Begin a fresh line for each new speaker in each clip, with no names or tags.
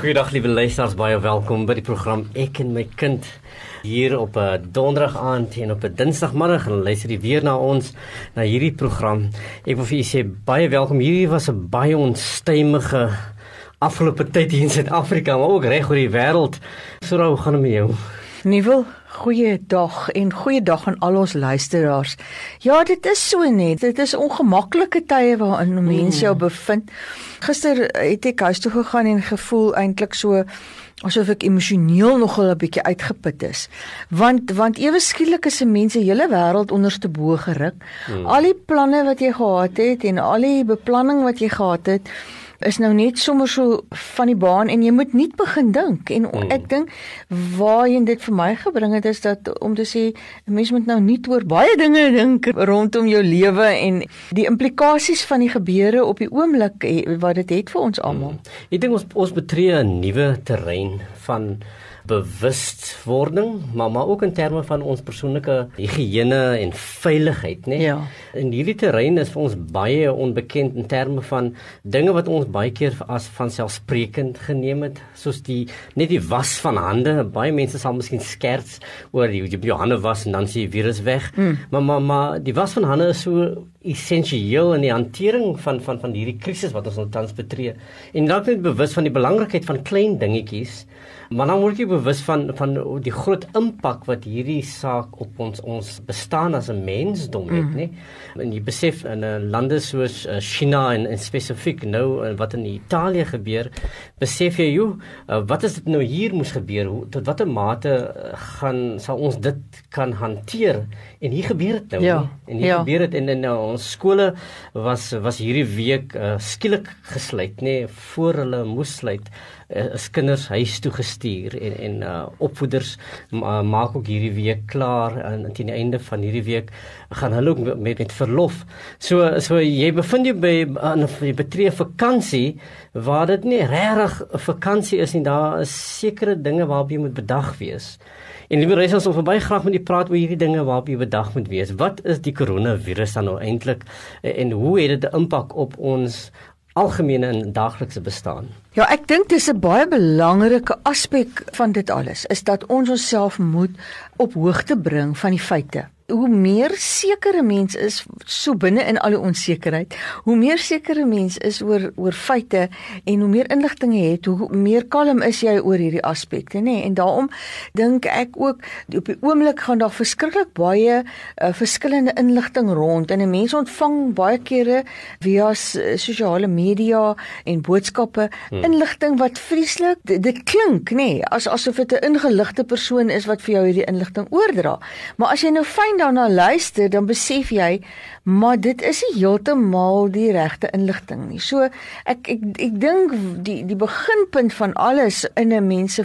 Goeiedag liewe luisters, baie welkom by die program Ek en my kind hier op 'n donderdag aand en op 'n dinsdagmiddag en luister jy weer na ons na hierdie program. Ek wil vir julle sê baie welkom. Hierdie was 'n baie onstuimige afgelope tyd hier in Suid-Afrika, maar ook reg oor die wêreld. So hoe gaan dit met jou?
Nuwe Goeie dag en goeie dag aan al ons luisteraars. Ja, dit is so net. Dit is ongemaklike tye waarin mense jou mm. bevind. Gister het ek huis toe gegaan en gevoel eintlik so asof ek emosioneel nogal 'n bietjie uitgeput is. Want want ewe skielik is se mense hele wêreld onderste bo geruk. Hmm. Al die planne wat jy gehad het en al die beplanning wat jy gehad het, is nou net sommer so van die baan en jy moet nie begin dink en mm. ek dink waarheen dit vir my gebring het is dat om te sê 'n mens moet nou nie oor baie dinge dink rondom jou lewe en die implikasies van die gebeure op die oomblik wat dit het vir ons almal. Mm.
Ek dink ons ons betree 'n nuwe terrein van bewustwording, maar maar ook in terme van ons persoonlike higiëne en veiligheid, né? Nee? Ja. En hierdie terrein is vir ons baie onbekend in terme van dinge wat ons baie keer as vanselfsprekend geneem het, soos die net die was van hande. Baie mense sal miskien skerts oor die jou hande was en dan sien die virus weg. Mm. Maar maar maar die was van hande is so essensieel in die hantering van van van hierdie krisis wat ons nou tans betree. En dalk net bewus van die belangrikheid van klein dingetjies Maar dan word jy bewus van van die groot impak wat hierdie saak op ons ons bestaan as 'n mensdom het, mm. nê? En jy besef in 'n lande soos uh, China en, en spesifiek nou uh, wat in Italië gebeur, besef jy hoe uh, wat is dit nou hier moes gebeur? Hoe tot watter mate gaan sal ons dit kan hanteer? En hier gebeur dit nou, ja. en hier ja. gebeur dit in in ons skole was was hierdie week uh, skielik gesluit, nê, voor hulle moes sluit is uh, kinders huis toe gestuur en en uh, opvoeders uh, maak ook hierdie week klaar en teen die einde van hierdie week gaan hulle ook met met verlof. So so jy bevind jy by 'n betree vakansie waar dit nie regtig 'n vakansie is nie. Daar is sekere dinge waarop jy moet bedag wees. En liewe reisers, ons wil baie graag met u praat oor hierdie dinge waarop jy bedag moet wees. Wat is die koronavirus dan nou eintlik en hoe het dit 'n impak op ons algemene en daaglikse bestaan.
Ja, ek dink dis 'n baie belangrike aspek van dit alles is dat ons onsself moet op hoogte bring van die feite hoe meer sekere mens is so binne in al die onsekerheid, hoe meer sekere mens is oor oor feite en hoe meer inligting jy het, hoe meer kalm is jy oor hierdie aspekte, nê? Nee? En daarom dink ek ook op die oomblik gaan daar verskriklik baie uh, verskillende inligting rond en 'n mens ontvang baie kere via sosiale media en boodskappe hmm. inligting wat vreeslik dit, dit klink, nê, nee? as asof dit 'n ingeligte persoon is wat vir jou hierdie inligting oordra. Maar as jy nou fyn daarna luister, dan besef jy, maar dit is nie heeltemal die regte inligting nie. So ek ek ek dink die die beginpunt van alles in 'n mens se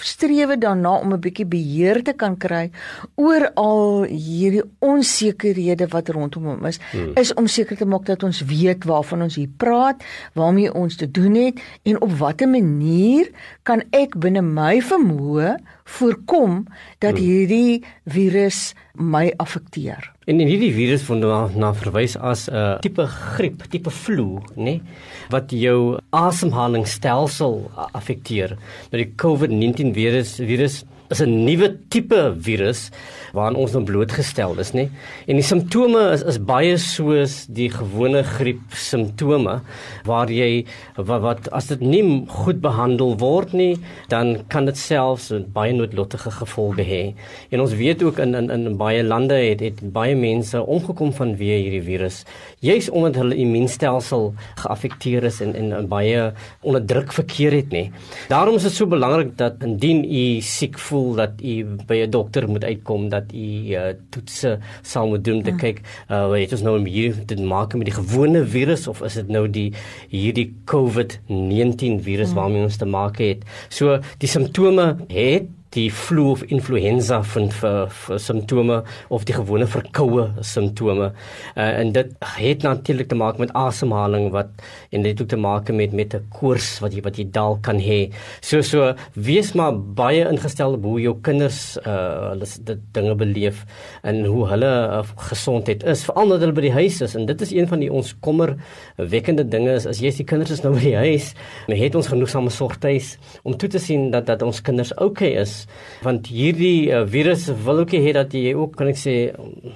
strewe daarna om 'n bietjie beheer te kan kry oor al hierdie onsekerhede wat rondom hom is, hmm. is om seker te maak dat ons weet waarvan ons hier praat, waarmee ons te doen het en op watter manier kan ek binne my vermoë voorkom dat hmm. hierdie virus my affekteer.
En in hierdie virus word na, na verwys as 'n uh, tipe griep, tipe flu, nê, wat jou asemhalingsstelsel affekteer. Nou die COVID-19 virus virus is 'n nuwe tipe virus waaraan ons nou blootgestel is, nê? En die simptome is is baie soos die gewone griep simptome waar jy wat, wat as dit nie goed behandel word nie, dan kan dit selfs baie noodlottige gevolge hê. En ons weet ook in in in baie lande het het baie mense omgekom vanweë hierdie virus, juis omdat hulle immuunstelsel geaffekteer is en en, en baie onder druk verkeer het, nê? Daarom is dit so belangrik dat indien u siek voel voel dat u by 'n dokter moet uitkom dat u uh, toetse sal moet doen om te mm. kyk uh weet ons nou hier dit maak met die gewone virus of is dit nou die hierdie COVID-19 virus mm. waarmee ons te maak het. So die simptome het die flu of influenza van vir, vir simptome of die gewone verkoue simptome. Uh, en dit het natuurlik te maak met asemhaling wat en dit het te maak met met 'n koors wat jy wat jy dalk kan hê. So so wees maar baie ingestel op hoe jou kinders uh hulle dit dinge beleef en hoe hulle uh, gesondheid is veral nadat hulle by die huis is en dit is een van die ons kommer wekkende dinge is as jy se kinders is nou by die huis, het ons genoegsame sorgtuis om toe te sien dat dat ons kinders oukei okay is want hierdie uh, virus wil ook hê dat jy ook kan ek sê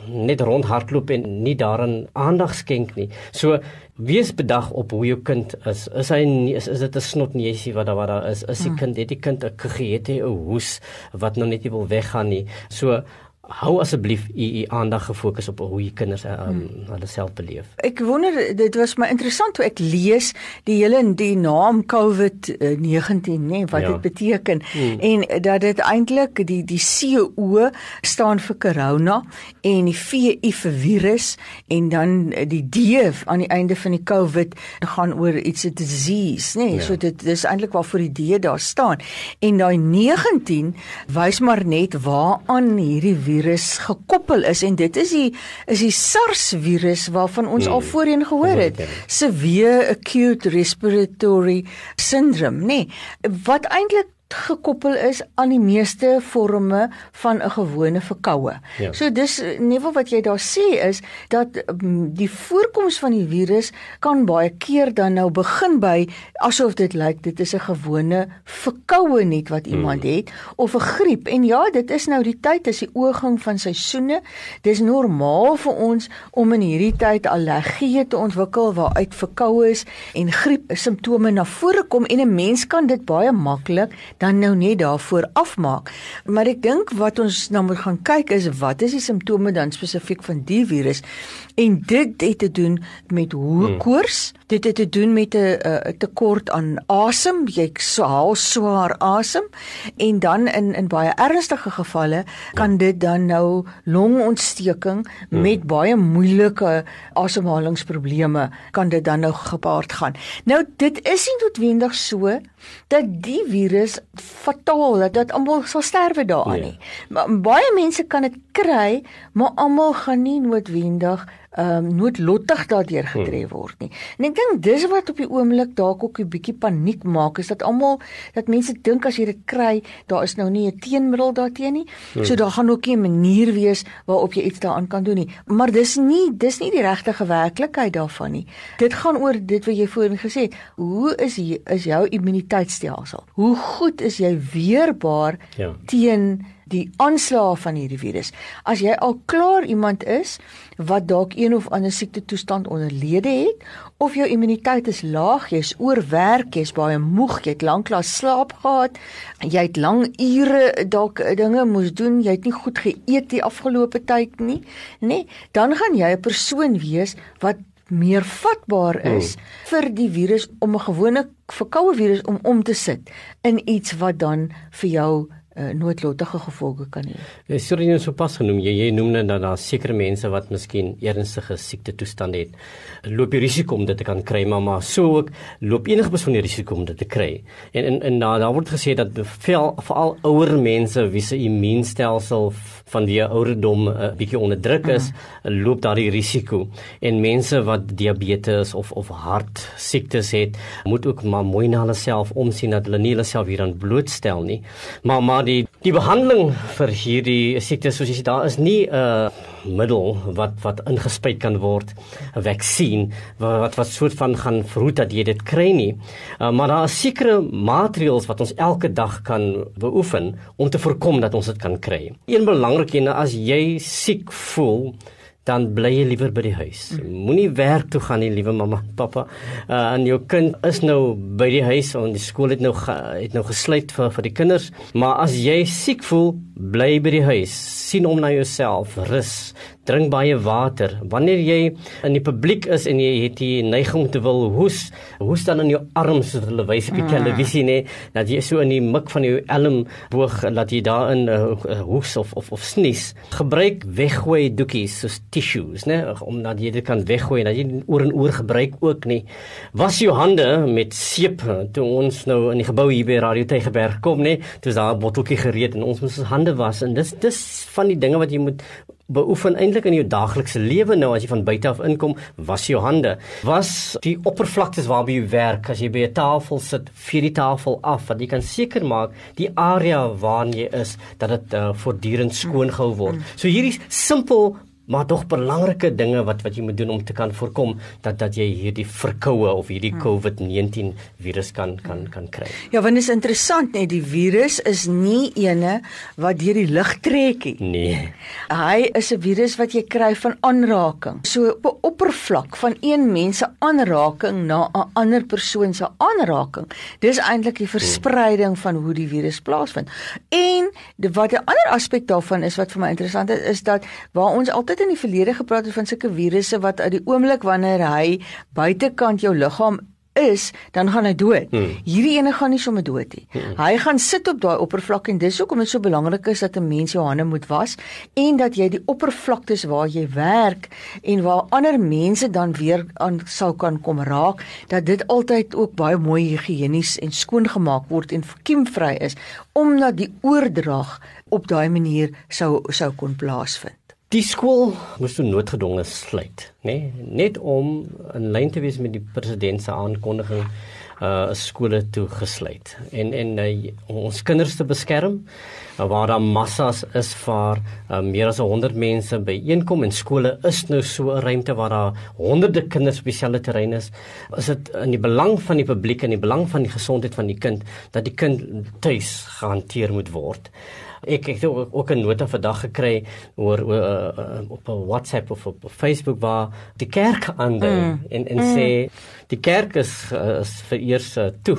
net rondhardloop en nie daaraan aandag skenk nie. So wees bedag op hoe jou kind is. Is hy nie, is, is dit 'n snotneusie wat daar wat daar is? Is die hmm. kind het die kind 'n gegete 'n hoes wat nog net nie wil weggaan nie. So hou asseblief u u aandag gefokus op hoe die kinders um, hmm. hulle self beleef.
Ek wonder dit was my interessant hoe ek lees die hele die naam COVID-19 nê wat ja. dit beteken hmm. en dat dit eintlik die die CO staan vir corona en die V vir virus en dan die D aan die einde van die COVID gaan oor iets 'n disease nê ja. so dit dis eintlik waarvoor die D daar staan en daai 19 wys maar net waaraan hierdie virus gekoppel is en dit is die is die SARS virus waarvan ons hmm. al voorheen gehoor het. Severe acute respiratory syndrome, nê. Nee, wat eintlik gekoppel is aan die meeste forme van 'n gewone verkoue. Ja. So dis nie wat jy daar sê is dat um, die voorkoms van die virus kan baie keer dan nou begin by asof dit lyk dit is 'n gewone verkoue net wat iemand hmm. het of 'n griep. En ja, dit is nou die tyd, dis die oorgang van seisoene. Dis normaal vir ons om in hierdie tyd allergieë te ontwikkel waaruit verkoue is en griep simptome na vore kom en 'n mens kan dit baie maklik dan nou net daarvoor afmaak. Maar ek dink wat ons nou moet gaan kyk is wat is die simptome dan spesifiek van die virus? En dit het te doen met hoë hmm. koors, dit het te doen met 'n tekort aan asem, jy haal swaar asem en dan in in baie ernstige gevalle kan dit dan nou longontsteking hmm. met baie moeilike asemhalingsprobleme kan dit dan nou gepaard gaan. Nou dit is nie noodwendig so dat die virus fataal dat dat almal sal sterwe daaraan ja. nie. Maar baie mense kan dit kry, maar almal gaan nie noodwendig ehm um, noodlottig daardeur getref hmm. word nie. En ek dink dis wat op die oomblik dalk ook 'n bietjie paniek maak is dat almal dat mense dink as jy dit kry, daar is nou nie 'n teenmiddel daarteen nie. Hmm. So daar gaan ook nie 'n manier wees waarop jy iets daaraan kan doen nie. Maar dis nie dis nie die regte werklikheid daarvan nie. Dit gaan oor dit wat jy voorheen gesê het. Hoe is jy, is jou immuniteitstelsel? Hoe goed is jy weerbaar ja. teen die aanslae van hierdie virus. As jy al klaar iemand is wat dalk een of ander siekte toestand onderlede het of jou immuniteit is laag, jy's oorwerk, jy's baie moeg, jy het lanklaas slaap gehad, jy het lang ure dalk dinge moes doen, jy het nie goed geëet die afgelope tyd nie, nê? Nee, dan gaan jy 'n persoon wees wat meer vatbaar is hmm. vir die virus om 'n gewone verkoue virus om om te sit in iets wat dan vir jou uh, noodlottige gevolge kan hê.
Jy sê jy so pas genoem jy jy noem net dat daar sekere mense wat miskien ernstige siekte toestand het, loop die risiko om dit te kan kry, maar maar so ook loop enige persoon die risiko om dit te kry. En en, en daar word gesê dat veel veral ouer mense wie se immuunstelsel van die ouderdom 'n uh, eh, bietjie onder druk is, mm. loop daardie risiko. En mense wat diabetes of of hart siektes het, moet ook maar mooi na hulle self omsien dat hulle nie hulle self hieraan blootstel nie. Maar maar die die behandeling vir hierdie siektes soos jy sê daar is nie 'n uh, middel wat wat ingespuit kan word 'n vaksin wat wat wat soort van gaan verhoed dat jy dit kry nie. Uh, maar daar is sekere maatreëls wat ons elke dag kan beoefen om te voorkom dat ons dit kan kry. Een belangrik een as jy siek voel dan bly jy liewer by die huis. Moenie werk toe gaan nie, liewe mamma, pappa. Uh en jou kind is nou by die huis en die skool het nou het nou gesluit vir vir die kinders, maar as jy siek voel, bly by die huis. Sien om na jouself, rus. Drink baie water. Wanneer jy in die publiek is en jy het die neiging te wil hoes, hoes dan in jou arms soos hulle wys op die mm. televisie nê, dat jy so in die mik van jou elmboog laat jy daarin uh, hoes of of of snies. Gebruik weggooi doekies soos tissues nê, om dat jy dit kan weggooi, dat jy oor en oor gebruik ook nie. Was jou hande met seep toe ons nou in die gebou hier by Radio Tygerberg kom nê, toe is daar 'n botteltjie gereed en ons moes ons hande was en dis dis van die dinge wat jy moet beoefen eintlik in jou daaglikse lewe nou as jy van buite af inkom, was jou hande. Was die oppervlaktes waarby jy werk, as jy by 'n tafel sit, vir die tafel af, want jy kan seker maak die area waarin jy is dat dit uh, voortdurend skoon gehou word. Mm. So hierdie simpel maar tog belangrike dinge wat wat jy moet doen om te kan voorkom dat dat jy hierdie verkoue of hierdie hmm. COVID-19 virus kan kan kan kry.
Ja, want is interessant net die virus is nie ene wat deur die lug trek nie.
Nee.
Hy is 'n virus wat jy kry van aanraking. So op 'n oppervlak van een mens se aanraking na 'n ander persoon se aanraking. Dis eintlik die verspreiding van hoe die virus plaasvind. En wat 'n ander aspek daarvan is wat vir my interessant is, is dat waar ons altyd in die verlede gepraat het van sulke virusse wat uit die oomblik wanneer hy buitekant jou liggaam is, dan gaan hy dood. Hmm. Hierdie ene gaan nie sommer dood nie. Hmm. Hy gaan sit op daai oppervlak en dis hoekom dit so belangrik is dat 'n mens jou hande moet was en dat jy die oppervlaktes waar jy werk en waar ander mense dan weer aan sou kan kom raak, dat dit altyd ook baie mooi higienies en skoon gemaak word en kiemvry is omdat die oordrag op daai manier sou sou kon plaasvind.
Die skool moes toe noodgedwonge sluit, nê? Nee? Net om in lyn te wees met die president se aankondiging uh skole toe gesluit. En en uh, ons kinders te beskerm uh, waar daar massas is vir uh, meer as 100 mense byeenkom en skole is nou so 'n ruimte waar daar honderde kinders op dieselfde terrein is. Is dit in die belang van die publiek en die belang van die gesondheid van die kind dat die kind tuis gehanteer moet word? Ek ek het ook 'n nota vandag gekry oor, oor uh, op 'n WhatsApp of op Facebook waar die kerk aandui mm. en en mm. sê die kerk is is vir eers uh, toe.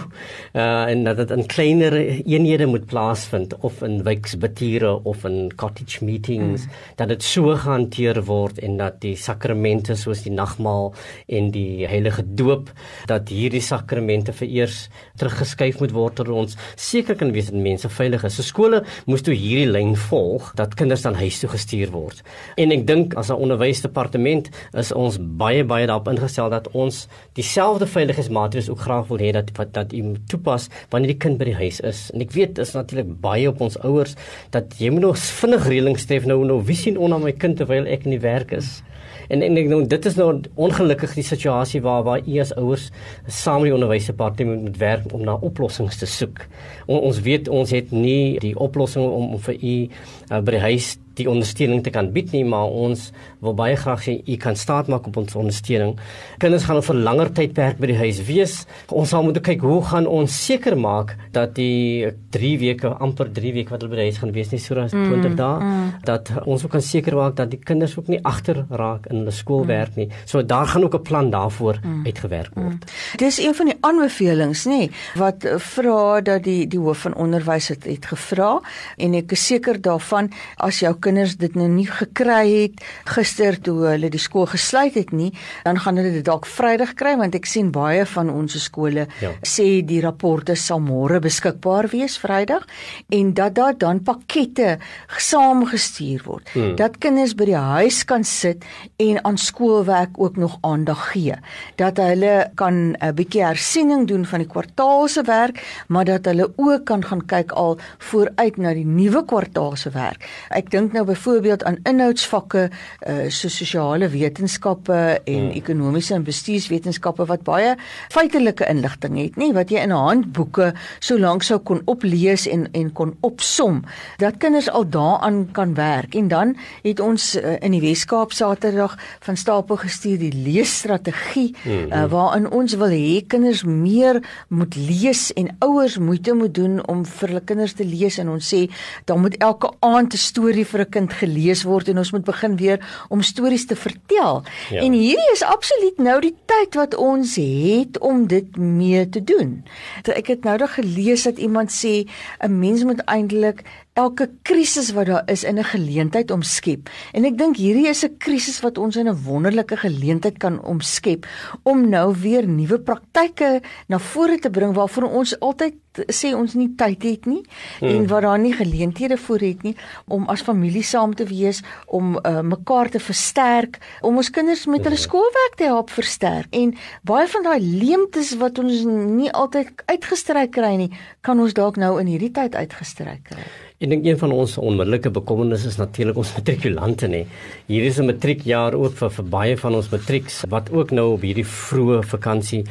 Uh en dat dit in kleiner eenhede moet plaasvind of in wijksbetiere of in cottage meetings mm. dat dit so gehanteer word en dat die sakramente soos die nagmaal en die heilige doop dat hierdie sakramente vir eers teruggeskuif moet word ter ons seker kan wees dat mense veilig is. So skole moes toe hierdie lyn volg dat kinders dan huis toe gestuur word. En ek dink as 'n onderwysdepartement is ons baie baie daarop ingestel dat ons dieselfde veiligheidsmaatreëls ook graag wil hê dat wat dat u toepas wanneer die kind by die huis is. En ek weet is natuurlik baie op ons ouers dat jy moet nog vinnig reëlings tref nou nou wie sien onder my kind terwyl ek in die werk is. En en ek nou dit is nou ongelukkig die situasie waar waar u as ouers saam met die onderwysdepartement moet werk om na oplossings te soek. On, ons weet ons het nie die oplossing om, om vir u uh, by die huis die ondersteuning te kan bied nie, maar ons wil baie graag sê u kan staat maak op ons ondersteuning. Kinders gaan vir langer tyd werk by die huis wees. Ons sal moet kyk hoe gaan ons seker maak dat die 3 weke amper 3 weke wat hulle by die huis gaan wees nie so as 20 mm, dae mm. dat ons ook kan seker maak dat die kinders ook nie agter raak in hulle skoolwerk mm. nie. So daar gaan ook 'n plan daarvoor mm. uitgewerk word. Mm.
Dis een van die aanbevelings nê wat vra dat die die hoof van onderwys het, het gevra en ek is seker daarvan as jou kinders dit nou nie gekry het gister toe hulle die skool gesluit het nie, dan gaan hulle dit dalk Vrydag kry want ek sien baie van ons skole ja. sê die rapporte sal môre beskikbaar wees Vrydag en dat daar dan pakkette saamgestuur word. Hmm. Dat kinders by die huis kan sit en aan skoolwerk ook nog aandag gee. Dat hulle kan 'n bietjie hersiening doen van die kwartaalse werk, maar dat hulle ook kan gaan kyk al vooruit na die nuwe kwartaalse werk. Ek dink nou byvoorbeeld aan inhoudsvakke uh so sosiale wetenskappe en hmm. ekonomiese en bestuurswetenskappe wat baie feitelike inligting het, nê, wat jy in handboeke so lank sou kon oplees en en kon opsom dat kinders al daaraan kan werk. En dan het ons uh, in die Weskaap Saterdag van stapel gestuur die leesstrategie hmm. uh, waarin ons wil hê kinders meer moet lees en ouers moeite moet doen om vir hulle kinders te lees en ons sê dan moet elke aand 'n storie vir 'n kind gelees word en ons moet begin weer om stories te vertel. Ja. En hierdie is absoluut nou die tyd wat ons het om dit mee te doen. Ek het nou daag gelees dat iemand sê 'n mens moet eintlik elke krisis wat daar is in 'n geleentheid omskep. En ek dink hierdie is 'n krisis wat ons in 'n wonderlike geleentheid kan omskep om nou weer nuwe praktyke na vore te bring waarvoor ons altyd sê ons nie tyd het nie hmm. en waar daar nie geleenthede voor het nie om as familie saam te wees om uh, mekaar te versterk om ons kinders met hulle skoolwerk te help versterk en baie van daai leemtes wat ons nie altyd uitgestryk kry nie kan ons dalk nou in hierdie tyd uitgestryk kry
Ek dink een van ons onmiddellike bekommernisse is natuurlik ons matrikulante nê. Hier is 'n matriekjaar ook vir, vir baie van ons matrieks wat ook nou op hierdie vroeë vakansie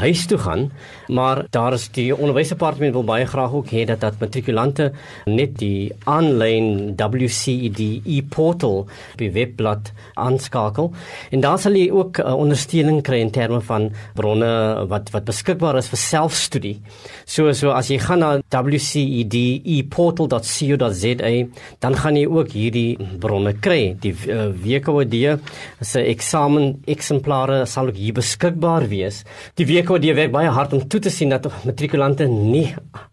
huis toe gaan. Maar daar is die onderwysdepartement wil baie graag ook hê dat dat matrikulante net die aanlyn WCED e-portal die webblad aanskakel en daar sal jy ook uh, ondersteuning kry in terme van bronne wat wat beskikbaar is vir selfstudie. So so as jy gaan na WCED e-portal co.za dan gaan jy ook hierdie bronne kry. Die uh, WKOD se eksamen eksemplare sal ook hier beskikbaar wees. Die WKOD werk baie hard om toe te sien dat matrikulante nie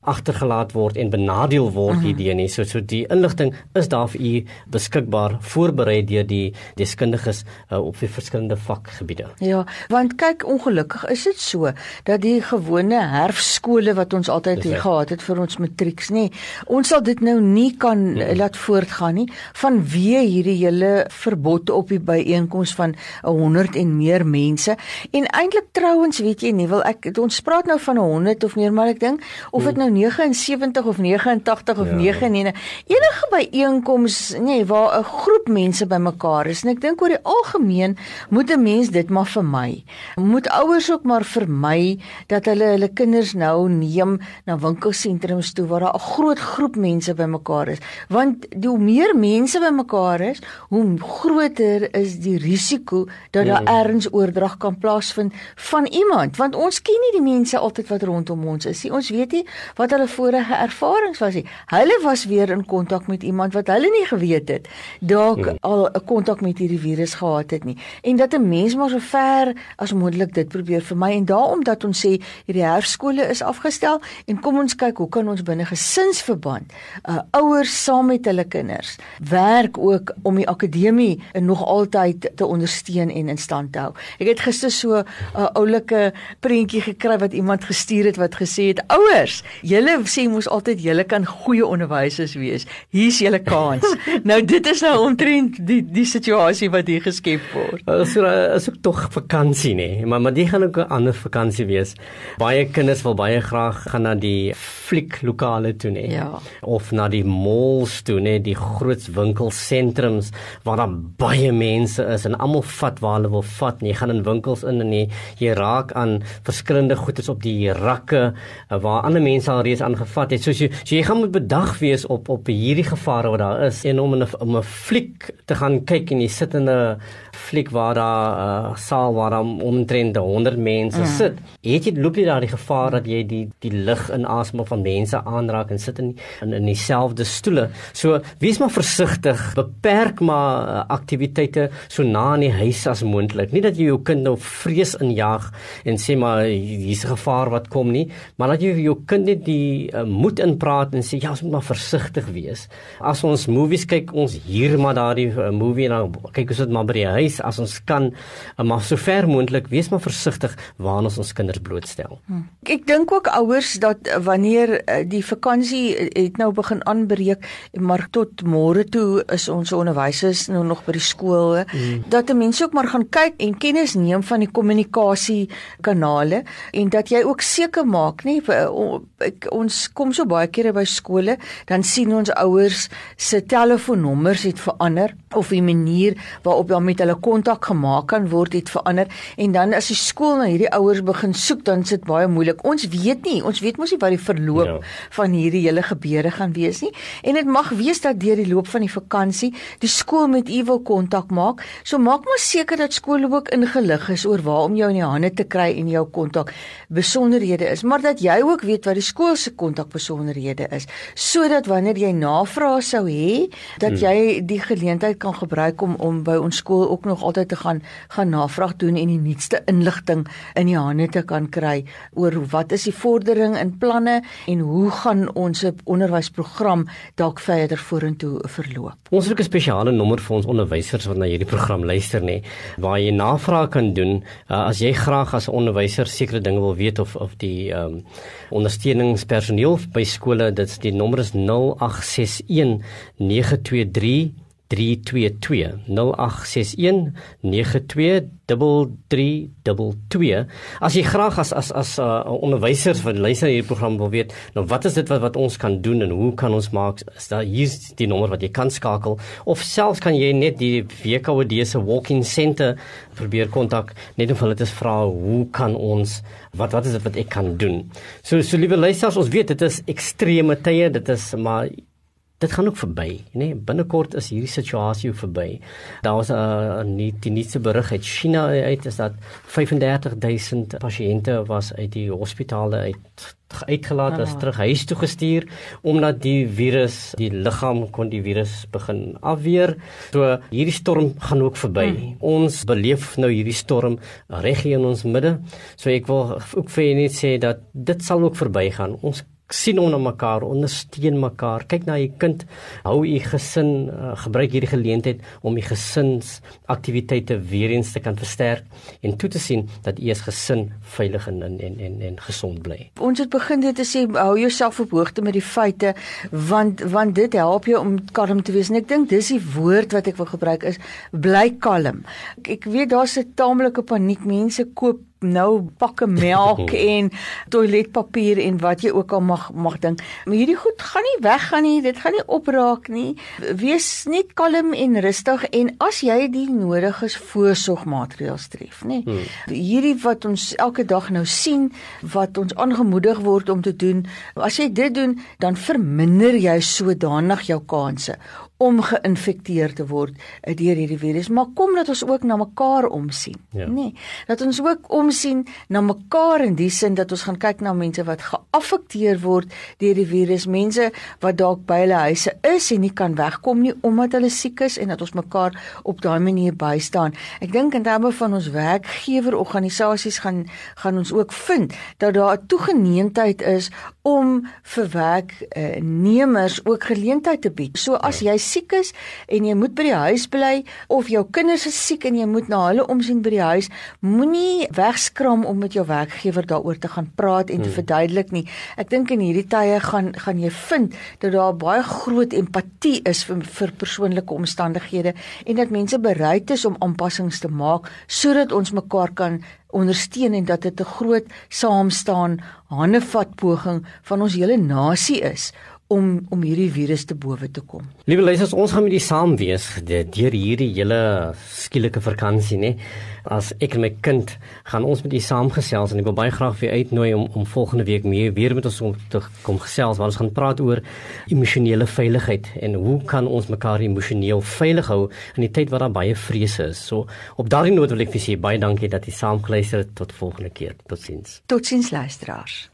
agtergelaat word en benadeel word uh -huh. hierdie nie. So so die inligting is daar vir u beskikbaar voorberei deur die deskundiges uh, op die verskillende vakgebiede.
Ja, want kyk ongelukkig is dit so dat die gewone herfskole wat ons altyd hier gehad het vir ons matrieks nie. Ons sal dit nou nie kan hmm. laat voortgaan nie vanweë hierdie hele verbod op die byeenkoms van 100 en meer mense. En eintlik trouens, weet jy nie, wil ek ons praat nou van 100 of meer, maar ek dink of dit hmm. nou 79 of 89 of ja. 99 enige byeenkoms nê nee, waar 'n groep mense bymekaar is en ek dink oor die algemeen moet 'n mens dit maar vermy. Moet ouers ook maar vermy dat hulle hulle kinders nou neem na winkelsentrums toe waar daar 'n groot groep mense bymekaar is. Want hoe meer mense bymekaar is, hoe groter is die risiko dat daar mm. erns oordrag kan plaasvind van iemand, want ons ken nie die mense altyd wat rondom ons is nie. Ons weet nie wat hulle vorige ervarings was nie. Hulle was weer in kontak met iemand wat hulle nie geweet het dalk mm. al 'n kontak met hierdie virus gehad het nie. En dat 'n mens maar so ver as moontlik dit probeer vermy en daarom dat ons sê hierdie herfskole is afgestel en kom ons kyk hoe kan ons binne gesinsverband uh, ouers saam met hulle kinders werk ook om die akademie nog altyd te ondersteun en in stand te hou. Ek het gister so 'n uh, oulike prentjie gekry wat iemand gestuur het wat gesê het ouers Julle sê mos altyd julle kan goeie onderwysers wees. Hier's julle kans. nou dit is nou omtrent die die situasie wat hier geskep word.
So is ook tog vakansie nê, maar maar dit gaan ook 'n ander vakansie wees. Baie kinders wil baie graag gaan na die fliek-lokale toe nê. Ja. Of na die malls toe nê, die groot winkelsentrums waar daar baie mense is en almal vat waar hulle wil vat. Jy gaan in winkels in en jy, jy raak aan verskillende goederes op die rakke waar ander mense al reeds aangevat het. So, so so jy gaan moet bedag wees op op hierdie gevare wat daar is en om in 'n 'n fliek te gaan kyk en jy sit in 'n fliek waar daar 'n uh, saal waar daar omtrent 100 mense mm. sit. Het jy loop jy daar die gevaar dat jy die die lig inasem van mense aanraak en sit in in, in dieselfde stoele. So wees maar versigtig, beperk maar uh, aktiwiteite so na in die huis as moontlik. Nie dat jy jou kind nou vrees injaag en sê maar hier's 'n gevaar wat kom nie, maar dat jy jou kind net die uh, moed inpraat en sê ja, ons moet maar versigtig wees. As ons movies kyk, ons hier maar daardie uh, movie en dan kyk ons dit maar by die huis as ons kan, uh, maar sover moontlik wees maar versigtig waar ons ons kinders blootstel. Hmm.
Ek dink ook ouers dat wanneer uh, die vakansie het nou begin aanbreek, maar tot môre toe is ons onderwysers nou nog by die skool, hmm. dat 'n mens ook maar gaan kyk en kennis neem van die kommunikasie kanale en dat jy ook seker maak, nê, ek, ons kom so baie kere by skole, dan sien ons ouers se telefoonnommers het verander of die manier waarop hulle met hulle kontak gemaak kan word het verander en dan as die skool na hierdie ouers begin soek, dan sit baie moeilik. Ons weet nie, ons weet mos nie wat die verloop ja. van hierdie hele gebeure gaan wees nie. En dit mag wees dat deur die loop van die vakansie die skool met u wil kontak maak. So maak maar seker dat skole ook ingelig is oor waar om jou in die hande te kry en jou kontak besonderhede is, maar dat jy ook weet wat die skool skool se kontakbesonderhede is sodat wanneer jy navrae sou hê dat hmm. jy die geleentheid kan gebruik om om by ons skool ook nog altyd te gaan gaan navraag doen en die nuutste inligting in die hande te kan kry oor wat is die vordering in planne en hoe gaan ons onderwysprogram dalk verder vorentoe verloop.
Ons het 'n spesiale nommer vir ons onderwysers wat na hierdie program luister nê waar jy navraag kan doen uh, as jy graag as onderwyser sekere dinge wil weet of of die um, ondersteuningspersoneel by skole dit die nommer is 0861 923 322 0861 923322 as jy graag as as as 'n uh, onderwyser van luister hierdie program wil weet nou wat is dit wat wat ons kan doen en hoe kan ons maak is daar hier die nommer wat jy kan skakel of selfs kan jy net die WKOD se walk-in center probeer kontak net om hulle te vra hoe kan ons wat wat is dit wat ek kan doen. So so liewe luisters ons weet dit is ekstreme tye dit is maar dit gaan ook verby, nê? Nee, Binnekort is hierdie situasie verby. Daar was 'n uh, die nuutste berig uit China uit is dat 35000 pasiënte was uit die hospitale uit uitgelaat is terug huis toe gestuur omdat die virus die liggaam kon die virus begin afweer. So hierdie storm gaan ook verby. Hmm. Ons beleef nou hierdie storm reg hier in ons midde. So ek wil ook vir julle net sê dat dit sal ook verbygaan. Ons sien onder mekaar, ondersteun mekaar. Kyk na u kind, hou u gesin, uh, gebruik hierdie geleentheid om u gesinsaktiwiteite weer eens te kan versterk en toe te sien dat u as gesin veilig en en en en gesond bly.
Ons het begin dit te sê hou jouself op hoogte met die feite want want dit help jou om kalm te wees en ek dink dis die woord wat ek wil gebruik is bly kalm. Ek, ek weet daar's 'n taamlike paniek. Mense koop nou pakke melk en toiletpapier en wat jy ook al mag mag dink. Maar hierdie goed gaan nie weggaan nie. Dit gaan nie opraak nie. Wees net kalm en rustig en as jy die nodige voorsorgmaatreëls tref, nê. Hmm. Hierdie wat ons elke dag nou sien wat ons aangemoedig word om te doen. As jy dit doen, dan verminder jy sodanig jou kanse om geïnfekteer te word uh, deur hierdie virus. Maar kom dat ons ook na mekaar omsien, ja. nê? Nee, dat ons ook omsien na mekaar in die sin dat ons gaan kyk na mense wat geaffekteer word deur die virus, mense wat dalk by hulle huise is en nie kan wegkom nie omdat hulle siek is en dat ons mekaar op daai manier bystaan. Ek dink in terme van ons werkgewerorganisasies gaan gaan ons ook vind dat daar 'n toegeneentheid is om vir werknemers ook geleentheid te bied. So as ja. jy siek is en jy moet by die huis bly of jou kinders is siek en jy moet na hulle omsien by die huis, moenie wegskram om met jou werkgewer daaroor te gaan praat en te hmm. verduidelik nie. Ek dink in hierdie tye gaan gaan jy vind dat daar baie groot empatie is vir, vir persoonlike omstandighede en dat mense bereid is om aanpassings te maak sodat ons mekaar kan ondersteun en dat dit 'n groot saamstaan handevat poging van ons hele nasie is om om hierdie virus te bowe te kom.
Liewe luisters, ons gaan met u saam wees deur hierdie hele skielike vakansie, nê. As ek en my kind gaan ons met u saamgesels en ek wil baie graag vir uitnooi om om volgende week mee weer met ons om te kom gesels waar ons gaan praat oor emosionele veiligheid en hoe kan ons mekaar emosioneel veilig hou in die tyd wat daar baie vrese is. So op daardie noot wil ek vir u baie dankie dat u saamgeluister het tot volgende keer. Totsiens.
Totsiens luisteraars.